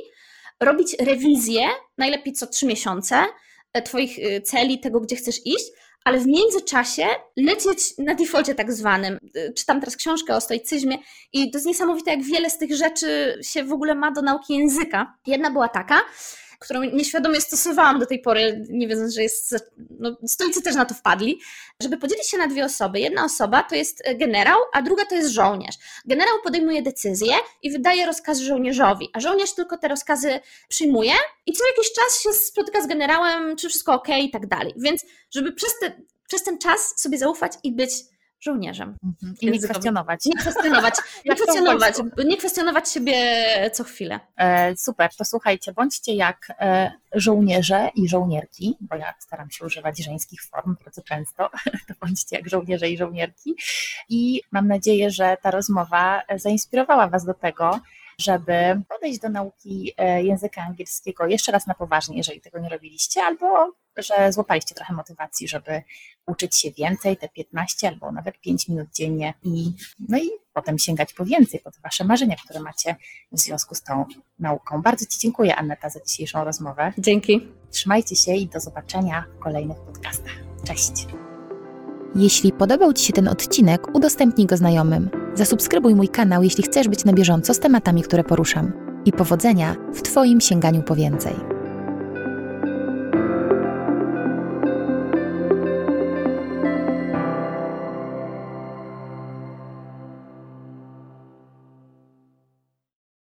robić rewizję, najlepiej co trzy miesiące, e, Twoich e, celi, tego, gdzie chcesz iść, ale w międzyczasie lecieć na defaulcie tak zwanym. E, czytam teraz książkę o stoicyzmie i to jest niesamowite, jak wiele z tych rzeczy się w ogóle ma do nauki języka. Jedna była taka, którą nieświadomie stosowałam do tej pory, nie wiedząc, że jest. No, stolicy też na to wpadli, żeby podzielić się na dwie osoby. Jedna osoba to jest generał, a druga to jest żołnierz. Generał podejmuje decyzję i wydaje rozkazy żołnierzowi, a żołnierz tylko te rozkazy przyjmuje i co jakiś czas się spotyka z generałem, czy wszystko ok i tak dalej. Więc, żeby przez, te, przez ten czas sobie zaufać i być żołnierzem. Mhm. I nie kwestionować. Nie kwestionować, nie, kwestionować nie kwestionować siebie co chwilę. E, super, to słuchajcie, bądźcie jak e, żołnierze i żołnierki, bo ja staram się używać żeńskich form bardzo często, to bądźcie jak żołnierze i żołnierki. I mam nadzieję, że ta rozmowa zainspirowała Was do tego, żeby podejść do nauki e, języka angielskiego jeszcze raz na poważnie, jeżeli tego nie robiliście, albo że złapaliście trochę motywacji, żeby uczyć się więcej, te 15 albo nawet 5 minut dziennie i, no i potem sięgać po więcej, po te wasze marzenia, które macie w związku z tą nauką. Bardzo Ci dziękuję, Aneta, za dzisiejszą rozmowę. Dzięki. Trzymajcie się i do zobaczenia w kolejnych podcastach. Cześć! Jeśli podobał Ci się ten odcinek, udostępnij go znajomym. Zasubskrybuj mój kanał, jeśli chcesz być na bieżąco z tematami, które poruszam. I powodzenia w Twoim sięganiu po więcej.